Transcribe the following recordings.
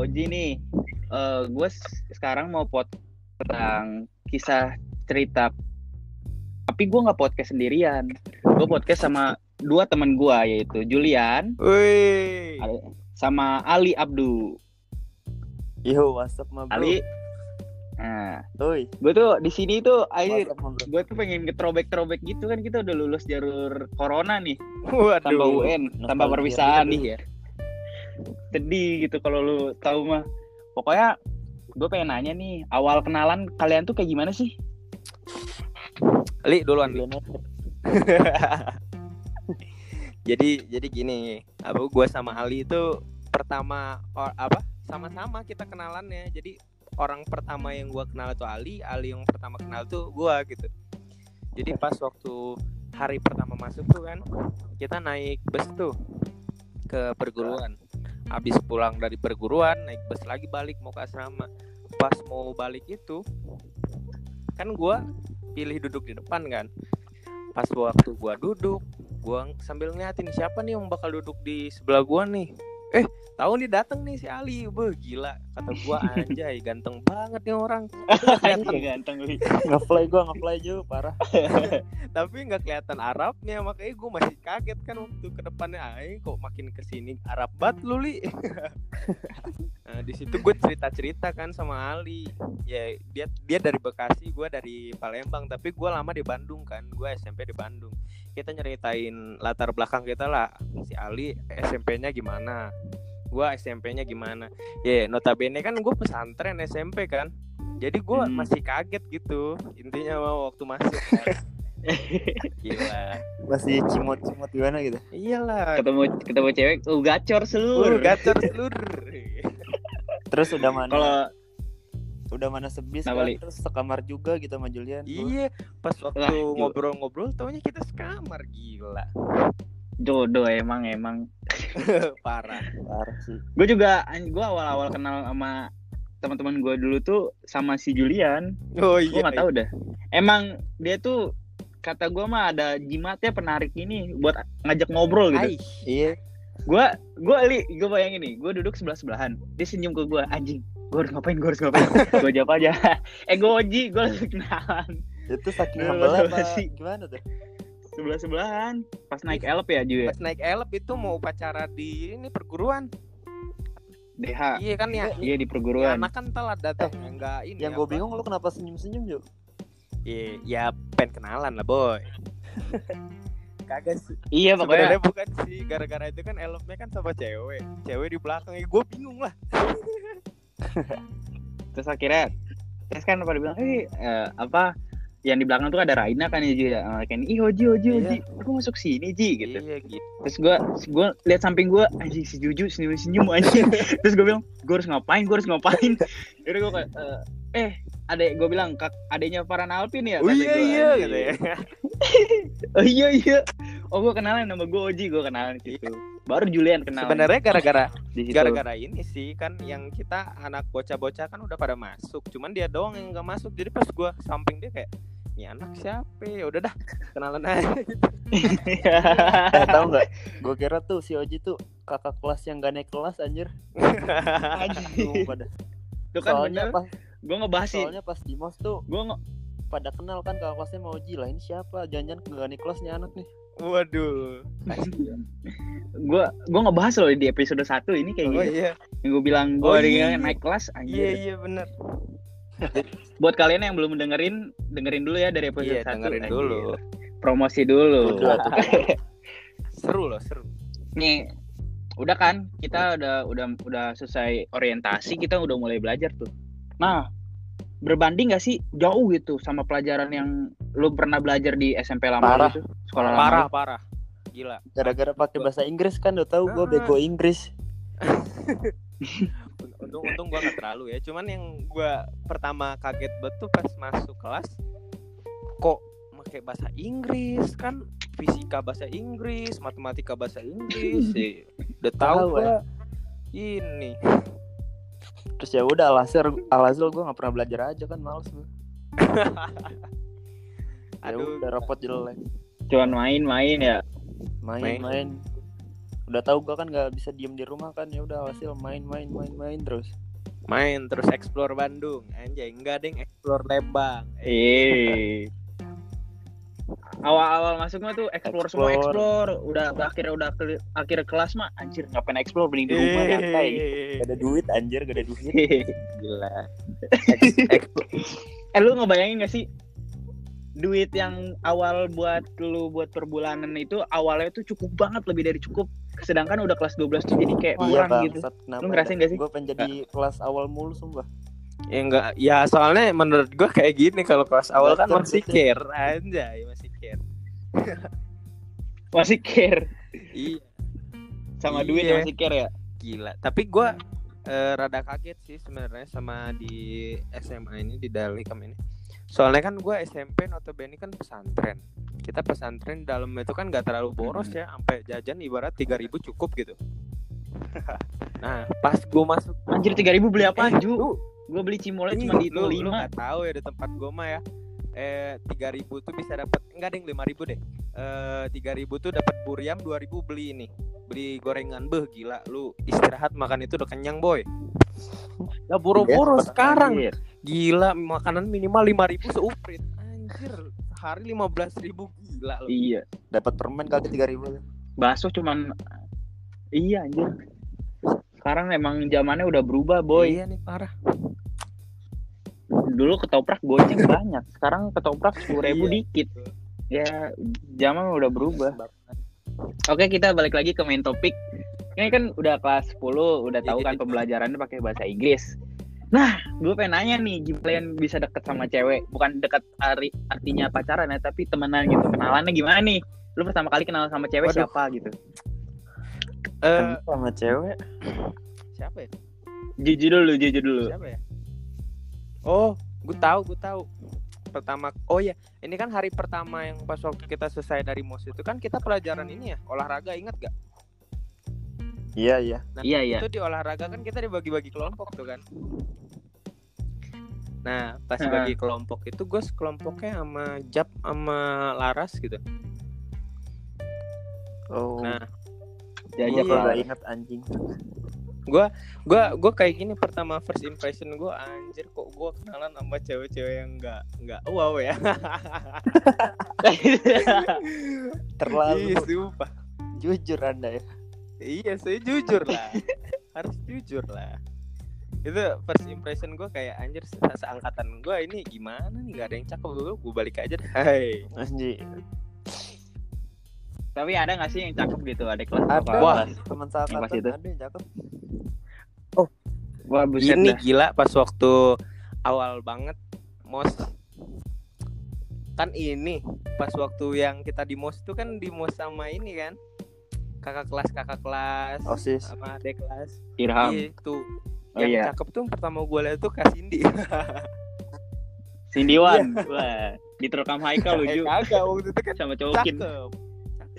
Oji nih. Eh gue sekarang mau pot tentang kisah cerita. Tapi gue nggak podcast sendirian. Gue podcast sama dua teman gue yaitu Julian Wih. sama Ali Abdu. Yo, what's up, ma bro? Ali. Nah, gue tuh di sini tuh air gue tuh pengen ngetrobek-trobek gitu kan kita udah lulus jalur corona nih Waduh. tambah UN tambah perpisahan nih ya sedih gitu kalau lu tahu mah pokoknya gue pengen nanya nih awal kenalan kalian tuh kayak gimana sih Li duluan. Li. Jadi jadi gini, apa gua sama Ali itu pertama or, apa? Sama-sama kita kenalannya. Jadi orang pertama yang gua kenal itu Ali, Ali yang pertama kenal tuh gua gitu. Jadi pas waktu hari pertama masuk tuh kan kita naik bus tuh ke perguruan. Habis pulang dari perguruan naik bus lagi balik mau ke asrama. Pas mau balik itu kan gua pilih duduk di depan kan. Pas waktu gua duduk, gua sambil ngeliatin siapa nih yang bakal duduk di sebelah gua nih. Eh, tahu nih dateng nih si Ali. Beuh, gila. Kata gua anjay, ganteng banget nih orang. Kelihatan. Ganteng lu Nge-fly gua, nge-fly juga parah. tapi nggak kelihatan Arabnya. Makanya gue masih kaget kan waktu ke depannya ay kok makin ke sini Arab banget lu li. Nah, di situ gue cerita cerita kan sama Ali. Ya dia dia dari Bekasi gue dari Palembang. Tapi gue lama di Bandung kan. Gue SMP di Bandung. Kita nyeritain latar belakang kita lah. Si Ali SMP-nya gimana gue SMP-nya gimana ya notabene kan gue pesantren SMP kan jadi gue Hmm. masih kaget gitu intinya mau waktu masuk kan. Gila. Masih cimot-cimot gimana gitu. Iyalah. ketemu ketemu cewek uh gacor Uh, seluruh gacor seluruh. Terus udah mana? kalau udah mana sebis kan? Terus sekamar juga gitu sama Julian. iya, pas waktu ngobrol-ngobrol taunya kita sekamar gila. Jodoh emang emang Parah. Parah sih. gue juga gue awal-awal kenal sama teman-teman gue dulu tuh sama si Julian Oh gue iya. nggak tahu dah emang dia tuh kata gue mah ada jimatnya penarik ini buat ngajak ngobrol gitu Ai, Iya. gue gue li gue bayangin nih gue duduk sebelah sebelahan dia senyum ke gue anjing gue harus ngapain gue harus ngapain gue jawab aja eh gue oji gue langsung kenalan Itu saking humble apa sih? gimana tuh? Sebelah sebelahan pas naik elp ya Ju ya pas naik elep itu mau upacara di ini perguruan. DH Iya kan ya. iya di Ya, perguruan anak kan telat datang enggak ini. Yang gue apa? bingung lu kenapa senyum-senyum, Ju? Iya, ya pengen kenalan lah, boy. Kagak sih. iya pokoknya Sebenarnya bukan sih gara-gara itu kan elopnya kan sama cewek. Cewek di belakang ya gue bingung lah. terus akhirnya terus kan pada bilang eh eh, apa yang di belakang tuh ada Raina kan ya Ju ya kayak ih Oji Oji Oji aku masuk sini Ji gitu Iya gitu. terus gue gue lihat samping gue anjing si Juju senyum senyum anjing terus gue bilang gue harus ngapain gue harus ngapain jadi gue kayak eh, eh adek gue bilang kak adeknya Farhan Alvin ya Oh iya iya anjing. gitu ya. oh iya iya oh gue kenalan nama gue Oji gue kenalan gitu baru Julian kenalan Sebenarnya gara-gara. Gara-gara ini sih kan yang kita anak bocah-bocah kan udah pada masuk. Cuman dia doang yang nggak masuk. Jadi pas gua samping dia kayak ini anak siapa ya udah dah kenalan aja Eh, tahu nggak? Gue kira tuh si Oji tuh kakak kelas yang gak naik kelas anjir. Pada. Itu kan soalnya bener pas gue ngebahas sih soalnya pas di mos tuh gue nge pada kenal kan kakak kelasnya mau Oji lah ini siapa? Jangan-jangan gak naik kelasnya anak nih. Waduh. Gue gue ngebahas loh di episode 1 ini kayak oh gitu. iya. Yang gue bilang gue Oh, iya. naik kelas iya anjir. Iya bener. Buat kalian yang belum dengerin dengerin dulu ya dari episode iya 1 dengerin anjir. dulu. Promosi dulu. Udah seru loh seru. Nih udah kan kita udah udah udah selesai orientasi kita udah mulai belajar tuh. Nah berbanding gak sih jauh gitu sama pelajaran yang lu pernah belajar di SMP lama Parah. gitu sekolah lama parah lu? parah gila Gara-gara pakai bahasa Inggris kan udah tahu gue Ah. bego Inggris. untung untung gua nggak terlalu ya cuman yang gua pertama kaget betul pas masuk kelas kok pakai bahasa Inggris kan fisika bahasa Inggris matematika bahasa Inggris sih udah tahu gua ini Terus ya udah alhasil alhasil gue gak pernah belajar aja kan males gue. Ya aduh udah rapot jelek. cuman main-main ya Main Main. main. udah tahu gua kan nggak bisa diem di rumah kan ya udah hasil main main main main terus Main terus explore Bandung. Anjay, enggak ding explore Lembang. Eh. Awal-awal masuk mah tuh explore, semua Explore. explore. Udah udah akhirnya udah ke, akhir kelas mah anjir ngapain explore? Mending di rumah santai. gak ada duit anjir gak ada duit. Gila. Ex- explore. eh lu ngebayangin gak sih? Duit yang awal buat lu buat per bulanan itu awalnya tuh cukup banget lebih dari cukup. Sedangkan udah kelas 12 tuh jadi kayak iya kurang bang gitu. Kenapa Lu ngerasain gak sih? gue pengen jadi kelas awal mulu sumpah. Ya enggak, ya soalnya menurut gua kayak gini kalau kelas awal kan masih care anjay, masih care. Iya, sama duit Iya. masih care ya gila. Tapi gua eh, rada kaget sih sebenarnya sama di SMA ini di Dalikam ini. Soalnya kan gua SMP notabene kan pesantren. Kita pesantren dalam itu kan nggak terlalu boros ya, sampai jajan ibarat 3000 cukup gitu. nah, pas gua masuk anjir 3000 beli apa Eh, Ju gue beli cimolnya Ih, cuma di lu, lu 5 nggak tahu ya di tempat gua mah ya eh 3000 tuh bisa dapat enggak deh 5000 deh. Eh 3000 tuh dapat buriam 2000 beli ini. Beli gorengan. Beh gila lu istirahat makan itu udah kenyang boy. Ya buru-buru Iya, sekarang. Anjir. gila makanan minimal 5000 seuprit. Anjir sehari 15000 gila lu. Iya dapat permen kali tiga ribu. Bakso cuman iya anjir. Sekarang emang zamannya udah berubah boy. Iya nih parah dulu ketoprak goceng banyak. Sekarang ketoprak sepuluh ribu Iya. dikit. Ya zaman udah berubah. Oke kita balik lagi ke main topik. Ini kan udah kelas 10 udah Iya, tahu kan gitu. pembelajarannya pakai bahasa Inggris. Nah gue pengen nanya nih gimana kalian bisa deket sama cewek? Bukan deket ari- artinya pacaran ya tapi temenan gitu. Kenalannya gimana nih? Lu pertama kali kenal sama cewek Waduh. siapa gitu? Eh sama cewek? siapa ya? Jujur dulu jujur dulu. Siapa ya? Oh gue tahu gue tahu. Pertama oh ya ini kan hari pertama yang pas waktu kita selesai dari mos itu kan kita pelajaran ini ya olahraga ingat gak iya iya. Nah, Iya, iya. itu di olahraga kan kita dibagi-bagi kelompok tuh kan. Nah pas bagi kelompok itu gue sekelompoknya sama Jap sama Laras gitu. Oh. Nah. Diajak gue Iya. inget anjing gue gue kayak gini pertama first impression gue anjir kok gue kenalan sama cewek-cewek yang nggak nggak wow ya terlalu Iya, sumpah. jujur anda ya Iya, saya jujur lah. Harus jujur lah. Itu first impression gue kayak anjir se- seangkatan gue ini gimana nih gak ada yang cakep gue gue balik aja deh. Hai. anjing tapi ada gak sih yang cakep gitu? Ada kelas ada. apa? Wah. teman Yang pas itu. ada yang cakep. Wah buset Ini dah. gila pas waktu awal banget mos. Kan ini pas waktu yang kita di mos itu kan di mos sama ini kan? Kakak kelas kakak kelas osis. sama adik kelas. Irham. Iya, itu. Oh yang iya. cakep tuh pertama gue lihat tuh Kak Cindy. Cindy Wan. Wah diterkam Haikal Eh, lucu. kagak waktu itu kan sama cakep cakep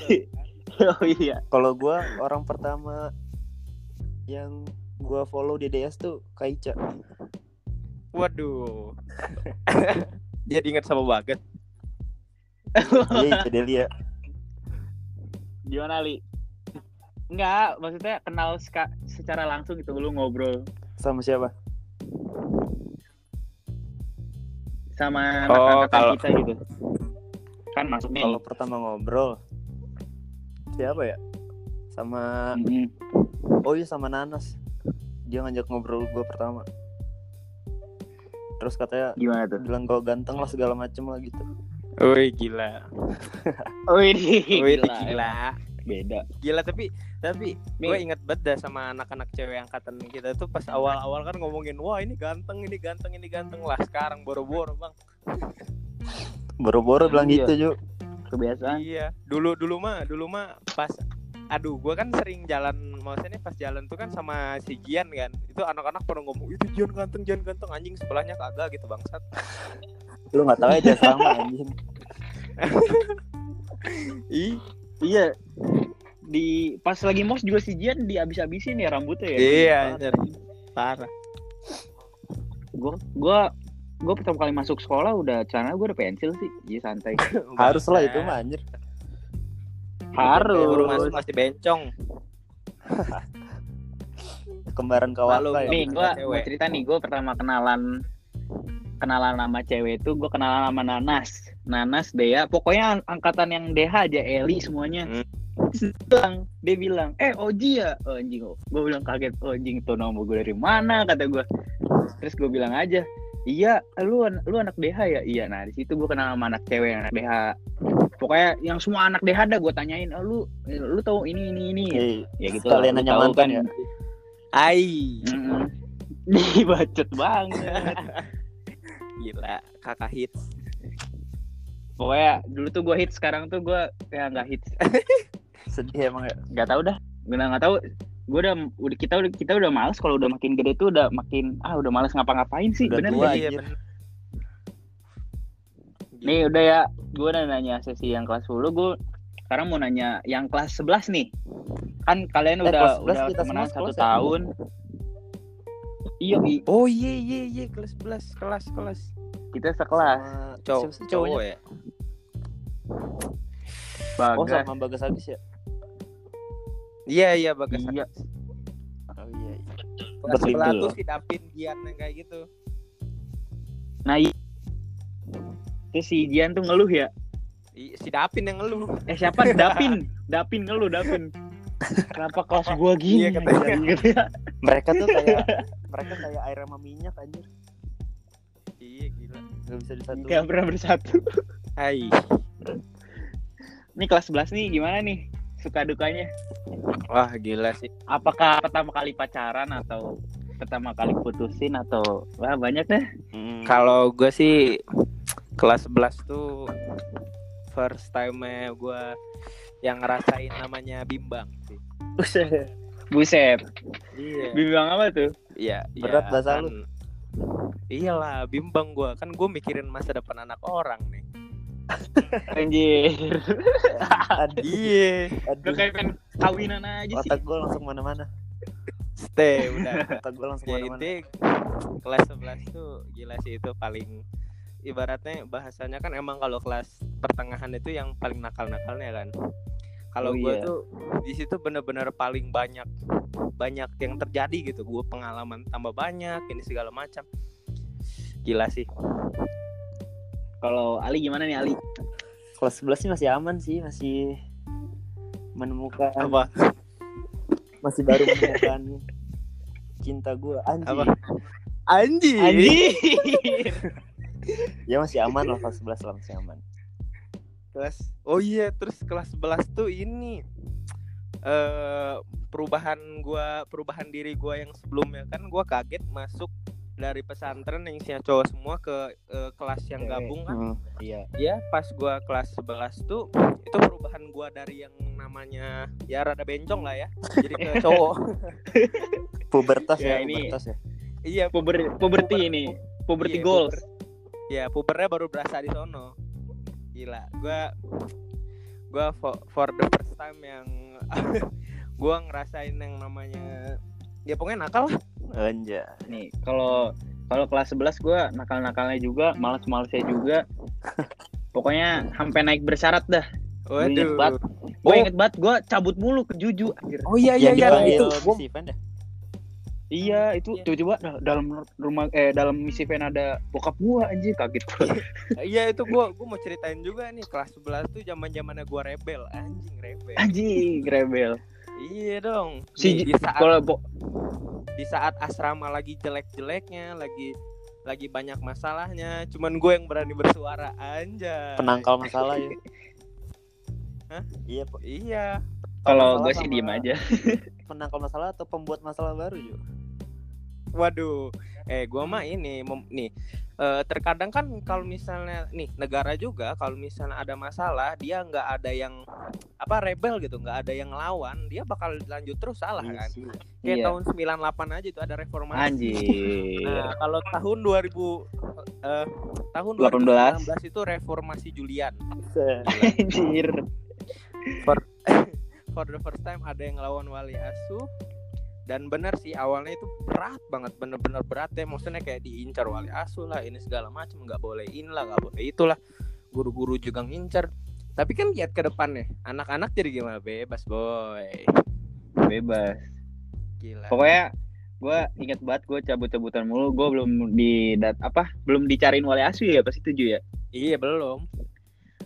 oh iya. Kalau gua orang pertama yang gua follow di DS tuh Kaica. Waduh. Jadi ingat sama Baget. iya itu Delia gimana li? Enggak, maksudnya kenal secara langsung gitu lu ngobrol. Sama siapa? Sama Oh, kalau- kita gitu. Kan maksudnya kalau pertama ngobrol siapa ya sama Mm-mm. oh iya sama Nanas dia ngajak ngobrol gua pertama terus katanya gimana tuh? bilang kau ganteng lah segala macem lah gitu Wih gila. Oh ini Wih gila, gila. beda. Gila tapi tapi Mi. gue inget banget dah sama anak-anak cewek angkatan kita tuh pas awal-awal kan ngomongin wah ini ganteng ini ganteng ini ganteng lah sekarang boro-boro bang boro-boro bilang Iya. gitu Ju Kebiasaan. iya dulu dulu mah dulu mah pas aduh gue kan sering jalan maksudnya pas jalan tuh kan sama si Gian kan itu anak-anak pada ngomong itu Gian ganteng Gian ganteng anjing sebelahnya kagak gitu bangsat lu nggak tahu aja sama anjing ih Iya. Di pas lagi mos juga si Jian dihabis-habisin ya rambutnya ya. iya anjir. parah Gua gua gua pertama kali masuk sekolah udah celana gua udah pensil sih. Iya santai. harus lah itu mah anjir Baru Harus. masuk masih bencong Kembaran kawaka ya. nih gue mau cerita nih gue pertama kenalan kenalan sama cewek itu gue kenalan sama Nanas Nanas Dea pokoknya ang- angkatan yang DH aja Eli semuanya Hmm. Terus bilang dia bilang eh Oji ya oh, anjing gue bilang kaget oh, anjing tuh nomor gue dari mana kata gue terus gue bilang aja iya lu lu anak DH ya iya nah di situ gue kenal sama anak cewek anak DH pokoknya yang semua anak DH dah gue tanyain oh, lu lu tahu ini ini ini Eh, ya gitu lu nanya mantan ya. Ai. Mm-mm. Ih, bacot banget. Gila, kakak hits. Pokoknya dulu tuh gue hits, sekarang tuh gue ya nggak hits. Sedih emang ya. Nggak tahu dah. Gue nggak tahu. Gue udah, udah kita udah kita udah males kalau udah makin gede tuh udah makin ah udah males ngapa-ngapain sih. Udah Bener tua, nggak? Iya, bener. Nih udah ya. Gue udah nanya sesi yang kelas 10 gue sekarang mau nanya yang kelas 11 nih. Kan kalian Eh, udah kelas 11 udah kita temenan satu ya? tahun. Iya, Oh iya iya iya kelas 11 kelas kelas. kita sekelas. Cowok cowok ya. Oh Bagas. sama Bagas Agis ya? Iya iya bagas. Iya. Oh iya. iya. Sebelah tuh si Dapin Gian yang kayak gitu. Nah, i- Terus si Jian tuh ngeluh ya. Si Dapin yang ngeluh. Eh siapa? Dapin. Dapin ngeluh, Dapin. Kenapa kelas gua gini? Iya, katanya. anjing, gitu ya. Mereka tuh kayak mereka kayak air sama minyak anjir. Iya gila. Gak bisa disatuin. Gak pernah bersatu. Hai. Nih kelas 11 nih gimana nih? Suka dukanya? Wah gila sih. Apakah pertama kali pacaran atau pertama kali putusin atau wah banyak deh. Hmm. Kalau gue sih kelas 11 tuh first time gue yang ngerasain namanya bimbang sih. Buset. Buset. Iya. Bimbang apa tuh? Iya. Berat iya, bahasa kan. Iyalah, bimbang gue kan gue mikirin masa depan anak orang nih. Anjir. Aduh, Iya. Gue aduh. kayak pengen kawinan aja sih. Otak gue langsung mana-mana. Stay udah. Otak gue langsung ya mana-mana. kelas 11 tuh gila sih itu paling ibaratnya bahasanya kan emang kalau kelas pertengahan itu yang paling nakal-nakalnya kan kalau Oh, gue iya. tuh di situ bener-bener paling banyak banyak yang terjadi gitu gue pengalaman tambah banyak ini segala macam gila sih Kalau Ali gimana nih Ali? Kelas 11 sih masih aman sih, masih menemukan apa masih baru menemukan cinta gue anjing. Apa? anjing Anjir. Ya masih aman lah kelas 11 lah masih aman. kelas oh iya terus kelas 11 tuh ini eh perubahan gua perubahan diri gua yang sebelumnya kan gua kaget masuk dari pesantren yang isinya cowok semua ke eh, kelas yang gabung kan Hmm. Iya. ya pas gua kelas 11 tuh itu perubahan gua dari yang namanya ya rada bencong lah ya jadi ke cowok Pubertas Ya, ya, ini- pubertas ya. iya Puber puberti ini. Puberti Iya, goals. ya pubernya baru berasa di sono gila gua gua for, for the first time yang gua ngerasain yang namanya ya pokoknya nakal lah Anjay. Nih, kalau kalau kelas 11 gua nakal-nakalnya juga, malas-malasnya juga. Pokoknya sampai naik bersyarat dah. Gua inget banget. Gue Oh. inget banget gue cabut mulu ke Juju. oh iya iya iya dipanggil itu gua ya? Iya, itu Iya. tiba-tiba da- dalam rumah eh dalam misi van ada bokap gua anjir kaget gua. iya itu gua gua mau ceritain juga nih kelas 11 tuh zaman zamannya gua rebel anjing rebel Anjing, rebel. Iya dong Si Nih, di saat Kalau bo- di saat asrama lagi jelek-jeleknya lagi lagi banyak masalahnya cuman gue yang berani bersuara anjay Penangkal masalah ya. Hah? Iya, Pak. iya kalau gue sih diem aja. penangkal masalah atau pembuat masalah baru juga. waduh eh gua mah ini mem- nih eh, terkadang kan kalau misalnya nih negara juga kalau misalnya ada masalah dia nggak ada yang apa rebel gitu nggak ada yang ngelawan dia bakal lanjut terus salah Iya kan kayak Iya. tahun 98 aja itu ada reformasi Anjir. Nah, kalau tahun 2000 eh, tahun 18. 2019 itu reformasi Julian. Anjir. For, for the first time ada yang ngelawan wali asuh dan benar sih awalnya itu berat banget bener-bener berat ya. Maksudnya kayak diincar wali asuh lah ini segala macam nggak boleh ini lah nggak boleh itulah. Guru-guru juga ngincar. Tapi kan lihat ke depannya anak-anak jadi gimana? Bebas boy. Bebas. Gila. pokoknya gue inget banget gue cabut-cabutan mulu. Gue belum di dat apa belum dicariin wali asu ya pasti tujuh ya? Iya belum.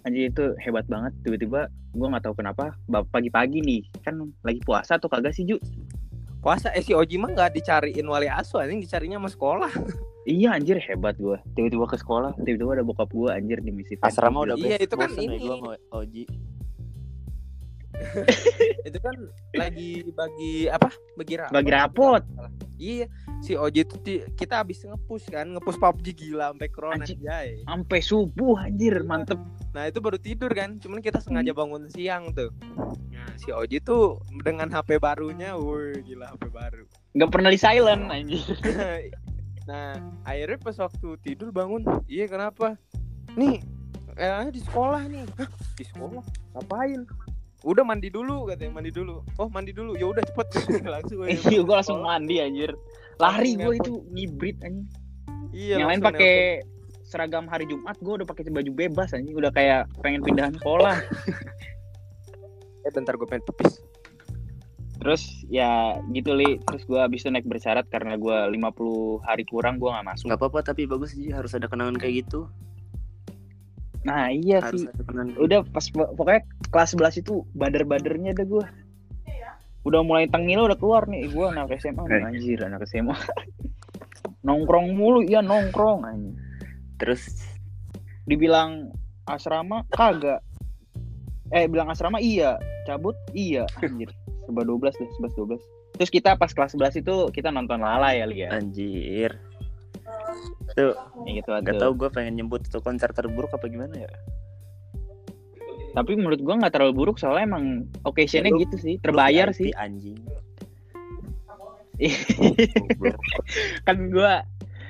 anjir itu hebat banget. Tiba-tiba gue nggak tahu kenapa pagi-pagi nih kan lagi puasa tuh kagak sih Ju Puasa eh si Oji mah nggak dicariin wali asuh, anjing dicarinya sama sekolah. iya anjir hebat gue tiba-tiba ke sekolah tiba-tiba ada bokap gue anjir di misi Asrama udah Iya, itu kan ya ini. gua sama Oji. itu kan lagi bagi apa? Bagi rapot. bagi rapot Iya, si Oji itu di- kita habis ngepush kan, ngepush PUBG gila sampai corona sampai subuh anjir mantep Nah, itu baru tidur kan. Cuman kita sengaja bangun siang tuh. Si Oji tuh dengan HP barunya, woi gila HP baru. nggak pernah di silent anjir nah, akhirnya pas waktu tidur bangun, iya kenapa? Nih, eh di sekolah nih. Hah, di sekolah? Ngapain? Udah mandi dulu katanya, mandi dulu. Oh, mandi dulu. Ya udah cepet langsung. iya gue langsung mandi anjir lari gue itu ngibrit anjir Iya, yang lain pakai seragam hari Jumat gue udah pakai baju bebas anjing udah kayak pengen pindahan sekolah. Eh, bentar gue pengen pipis. terus ya gitu li. Terus gue abis itu naik bersyarat karena gue 50 hari kurang gue nggak masuk. Nggak apa-apa tapi bagus sih harus ada kenangan kayak gitu. nah iya Harus sih. udah pas pokoknya kelas 11 itu bader-badernya ada gue udah mulai tengil udah keluar nih. Gue anak SMA nih, Eh. anjir anak SMA nongkrong mulu iya nongkrong anjing. Terus? Dibilang asrama kagak. Eh bilang asrama iya cabut iya anjir serba 12 deh 11 12 terus kita pas kelas 11 itu kita nonton Lala ya Lia anjir. Tuh, ya gitu nggak aduh. tahu gue pengen nyebut itu konser terburuk apa gimana ya. tapi menurut gua nggak terlalu buruk soalnya emang occasionnya Lu- gitu sih terbayar sih anjing. Kan gua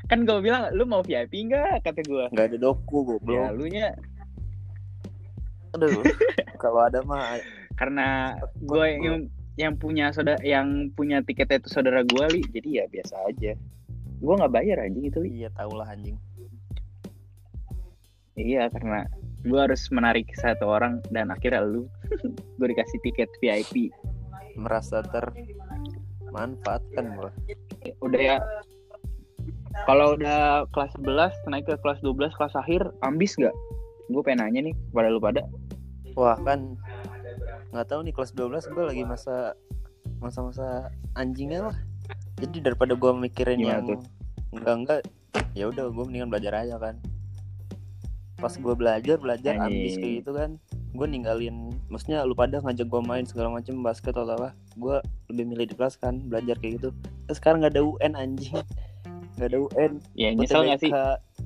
kan gua bilang lu mau VIP enggak kata gua Nggak ada doku ya goblok. lu nya Aduh. Kalau ada mah karena gua yang yang punya saudara yang punya tiket itu saudara gua li jadi ya biasa aja. Gua nggak bayar anjing itu li. Iya tau lah anjing. Iya karena gue harus menarik satu orang dan akhirnya lu gue dikasih tiket VIP Merasa termanfaatkan gua. udah ya. Kalau udah kelas 11 naik ke kelas 12 kelas akhir ambis gak gue pengen nanya nih pada lu pada. Wah kan nggak tahu nih kelas 12 gue lagi masa masa-masa anjingnya lah. Jadi daripada gue mikirin Gimana yang tuh? enggak enggak ya udah gue mendingan belajar aja kan. Pas gue belajar belajar abis kayak gitu kan gue ninggalin maksudnya lu pada ngajak gue main segala macem basket atau apa gue lebih milih di kelas kan belajar kayak gitu terus sekarang nggak ada UN anjing nggak ada UN ya nyesel gak sih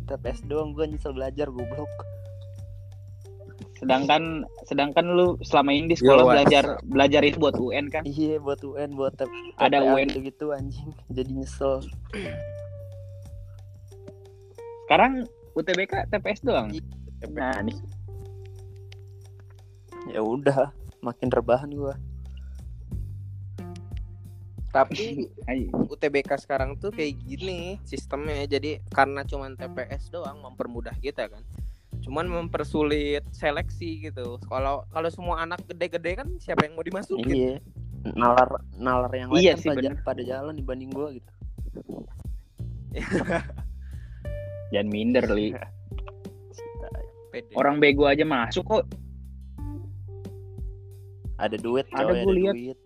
TPS doang gue nyesel belajar goblok sedangkan sedangkan lu selama ini di sekolah Yo, belajar belajar itu buat UN kan? Iya buat UN buat Ada UN. gitu, gitu anjing. Jadi nyesel. Sekarang UTBK TPS doang? Iya, nah nih. Ya udah makin rebahan gue Tapi UTBK sekarang tuh kayak gini sistemnya. Jadi karena cuman TPS doang mempermudah kita kan cuman mempersulit seleksi gitu. Kalau kalau semua anak gede-gede kan siapa yang mau dimasukin? Iya. Nalar nalar yang lain Iya kan sih, pada, bener. pada jalan dibanding gue gitu. Jangan minder li. Pede. orang bego aja masuk kok. Ada duit Ada, lihat. duit.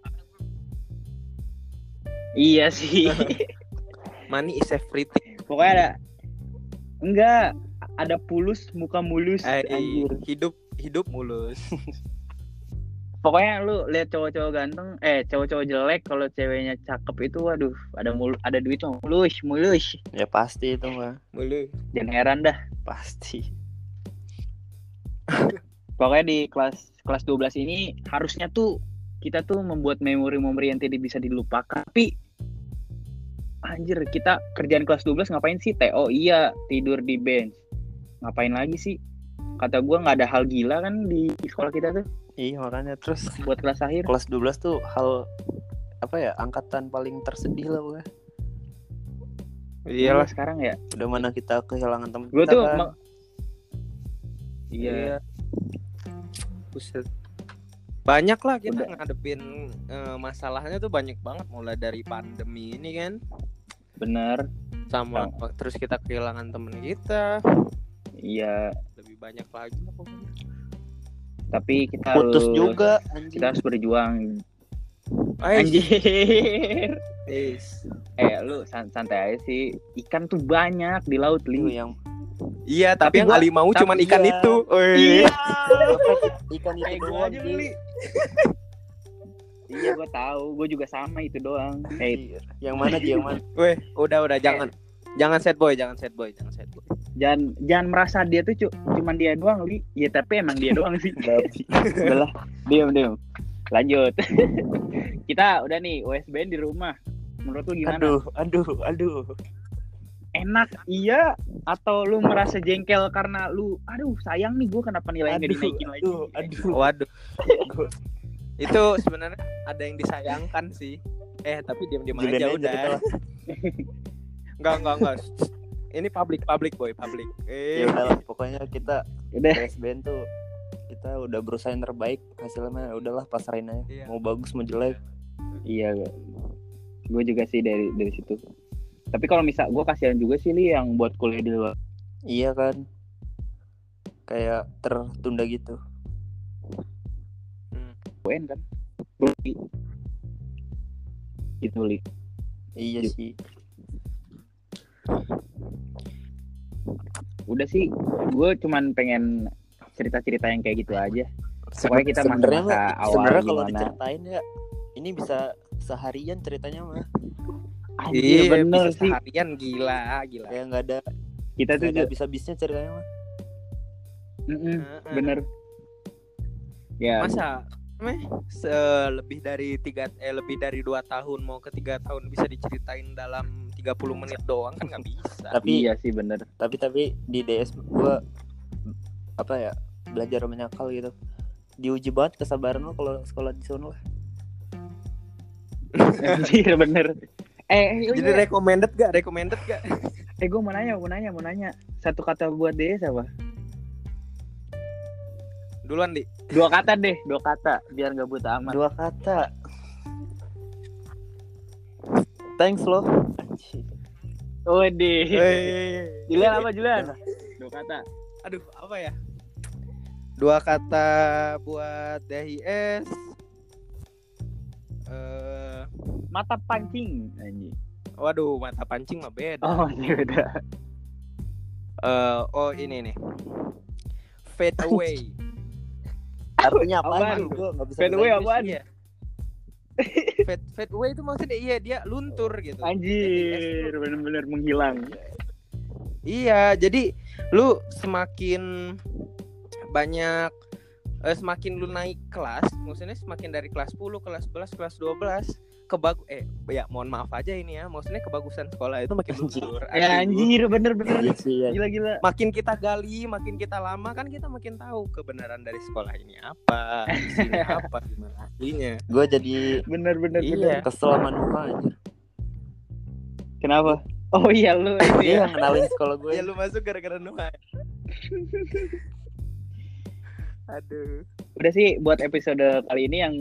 Iya sih. Money is everything. Pokoknya ada enggak ada pulus muka mulus Eh, anjir. hidup hidup mulus. Pokoknya lu lihat cowok-cowok ganteng eh cowok-cowok jelek kalau ceweknya cakep itu waduh ada mul ada duit mah mulus mulus. Ya pasti itu mah. Mulus. Jangan heran dah. Pasti. Pokoknya di kelas kelas 12 ini harusnya tuh kita tuh membuat memori-memori yang tidak bisa dilupakan. Tapi anjir kita kerjaan kelas 12 ngapain sih? TO iya tidur di bench ngapain lagi sih? Kata gua nggak ada hal gila kan di sekolah kita tuh. Iya makanya terus buat kelas akhir. kelas 12 tuh hal apa ya angkatan paling tersedih lah gue iyalah sekarang ya. Udah mana kita kehilangan teman gue kita tuh kan. ma- iya. Buset. Banyak lah kita Udah. ngadepin eh, masalahnya tuh banyak banget mulai dari pandemi ini kan. Bener. Sama terus kita kehilangan temen kita iya. Lebih banyak lagi lah pokoknya. Tapi kita Putus harus juga anjing. kita harus berjuang. Anjir. Eh lu san- santai aja sih. Ikan tuh banyak di laut Itu li yang iya Tapi tapi, yang gua- Ali mau tapi cuman ikan iya. itu. Woi. iya. Ikan itu kayak gue doang aja beli iya gue tahu. Gue juga sama itu doang. Iya. yang mana Ji yang mana? Weh, udah udah. Jangan. Jangan sad boy jangan sad boy jangan sad boy jangan jangan merasa dia tuh cu cuman dia doang li. Ya tapi emang dia doang sih. Udah lah diam diam. Lanjut. Kita udah nih USBN di rumah. Menurut lu gimana? Aduh aduh aduh. Enak iya? Atau lu merasa jengkel karena lu aduh sayang nih gue kenapa nilainya nggak aduh dinaikin lagi? aduh aduh. Waduh. Itu sebenarnya ada yang disayangkan sih. Eh tapi diam diam aja udah. enggak enggak enggak ini public public boy public. Ya eh udahlah pokoknya kita udah. PSBN tuh kita udah berusaha yang terbaik hasilnya udahlah pasrahin aja. Iya. mau bagus mau jelek. Iya gue juga sih dari dari situ. Tapi kalau misal gue kasihan juga sih li yang buat kuliah di luar. Iya kan? Kayak tertunda gitu. UN kan? Gitu li. Iya sih udah sih gue cuman pengen cerita-cerita yang kayak gitu aja. Pokoknya kita sebenarnya awal sebenarnya kalau gimana. diceritain ya ini bisa seharian ceritanya mah. Anjir, iya bener bisa sih. seharian gila gila. Kayak nggak ada kita tuh nggak ada habis-habisnya ceritanya mah. Mm-mm, Heeh. bener. Ya. Masa meh se- lebih dari tiga eh lebih dari dua tahun mau ke tiga tahun bisa diceritain dalam 30 menit doang kan nggak bisa. Tapi iya sih bener. tapi tapi di DS gua apa ya belajar menyakal gitu. Diuji banget kesabaran lo kalau sekolah di sana lah. Anjir bener. Eh eh, jadi iya. recommended gak recommended gak eh gue mau nanya mau nanya mau nanya. Satu kata buat DS apa? Duluan di. Dua kata deh. Dua kata biar nggak buta amat. Dua kata. Thanks lo. Anjing. Waduh. Wey. Julian apa Julian? Dua kata. aduh apa ya dua kata buat DHIS eh Mata pancing anjing. waduh mata pancing mah beda Oh, iya beda. Eh, oh ini nih fade away artinya apa nggak bisa Fade away Inggris. apaan? Fade fade away itu maksudnya iya dia luntur gitu Anjir, bener-bener menghilang. Iya, jadi lu semakin banyak eh, semakin lu naik kelas, maksudnya semakin dari kelas 10, kelas 11, kelas 12 kebagu eh ya mohon maaf aja ini ya, maksudnya kebagusan sekolah itu makin Anjir. luntur. Ya anjir, bener-bener. Iya sih ya. Gila-gila. Makin kita gali, makin kita lama kan kita makin tahu kebenaran dari sekolah ini apa, isinya apa, gimana aslinya. Gue jadi Bener-bener. Iya. bener. kesel sama aja. Kenapa? Oh iya lu itu Dia ya. yang kenalin sekolah gue. Ya lu masuk gara-gara Nuha. Aduh. Udah sih buat episode kali ini yang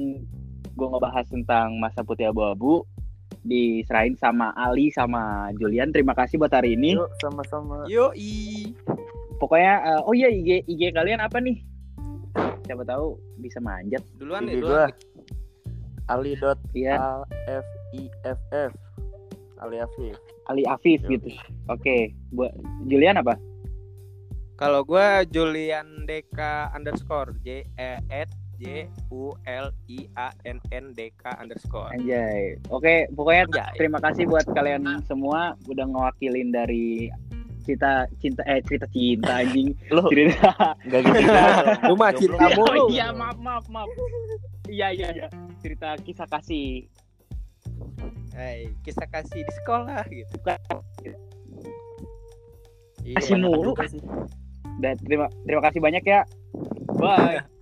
gue ngebahas tentang masa putih abu-abu diserahin sama Ali sama Julian. Terima kasih buat hari ini. Yuk sama-sama. Yoi. Pokoknya eh, oh iya IG IG kalian apa nih? Siapa tahu bisa manjat. Duluan gua duluan. Ali dot A F I F F Ali Afif. Ali Afif Yo. gitu. Oke, buat Julian apa? Kalau gua Julian DK underscore J E at J U L I A N N D K underscore. Anjay. Oke, pokoknya Anjay. terima kasih buat kalian semua udah ngewakilin dari cerita cinta eh cerita cinta anjing. Lo Cerita. enggak gitu. Lu mah cinta mulu. Oh, iya, maaf maaf maaf. Iya iya iya. Cerita kisah kasih. Hai, kisah kasih di sekolah gitu. Iya. Kasih mulu. Dan terima terima kasih banyak ya. Bye.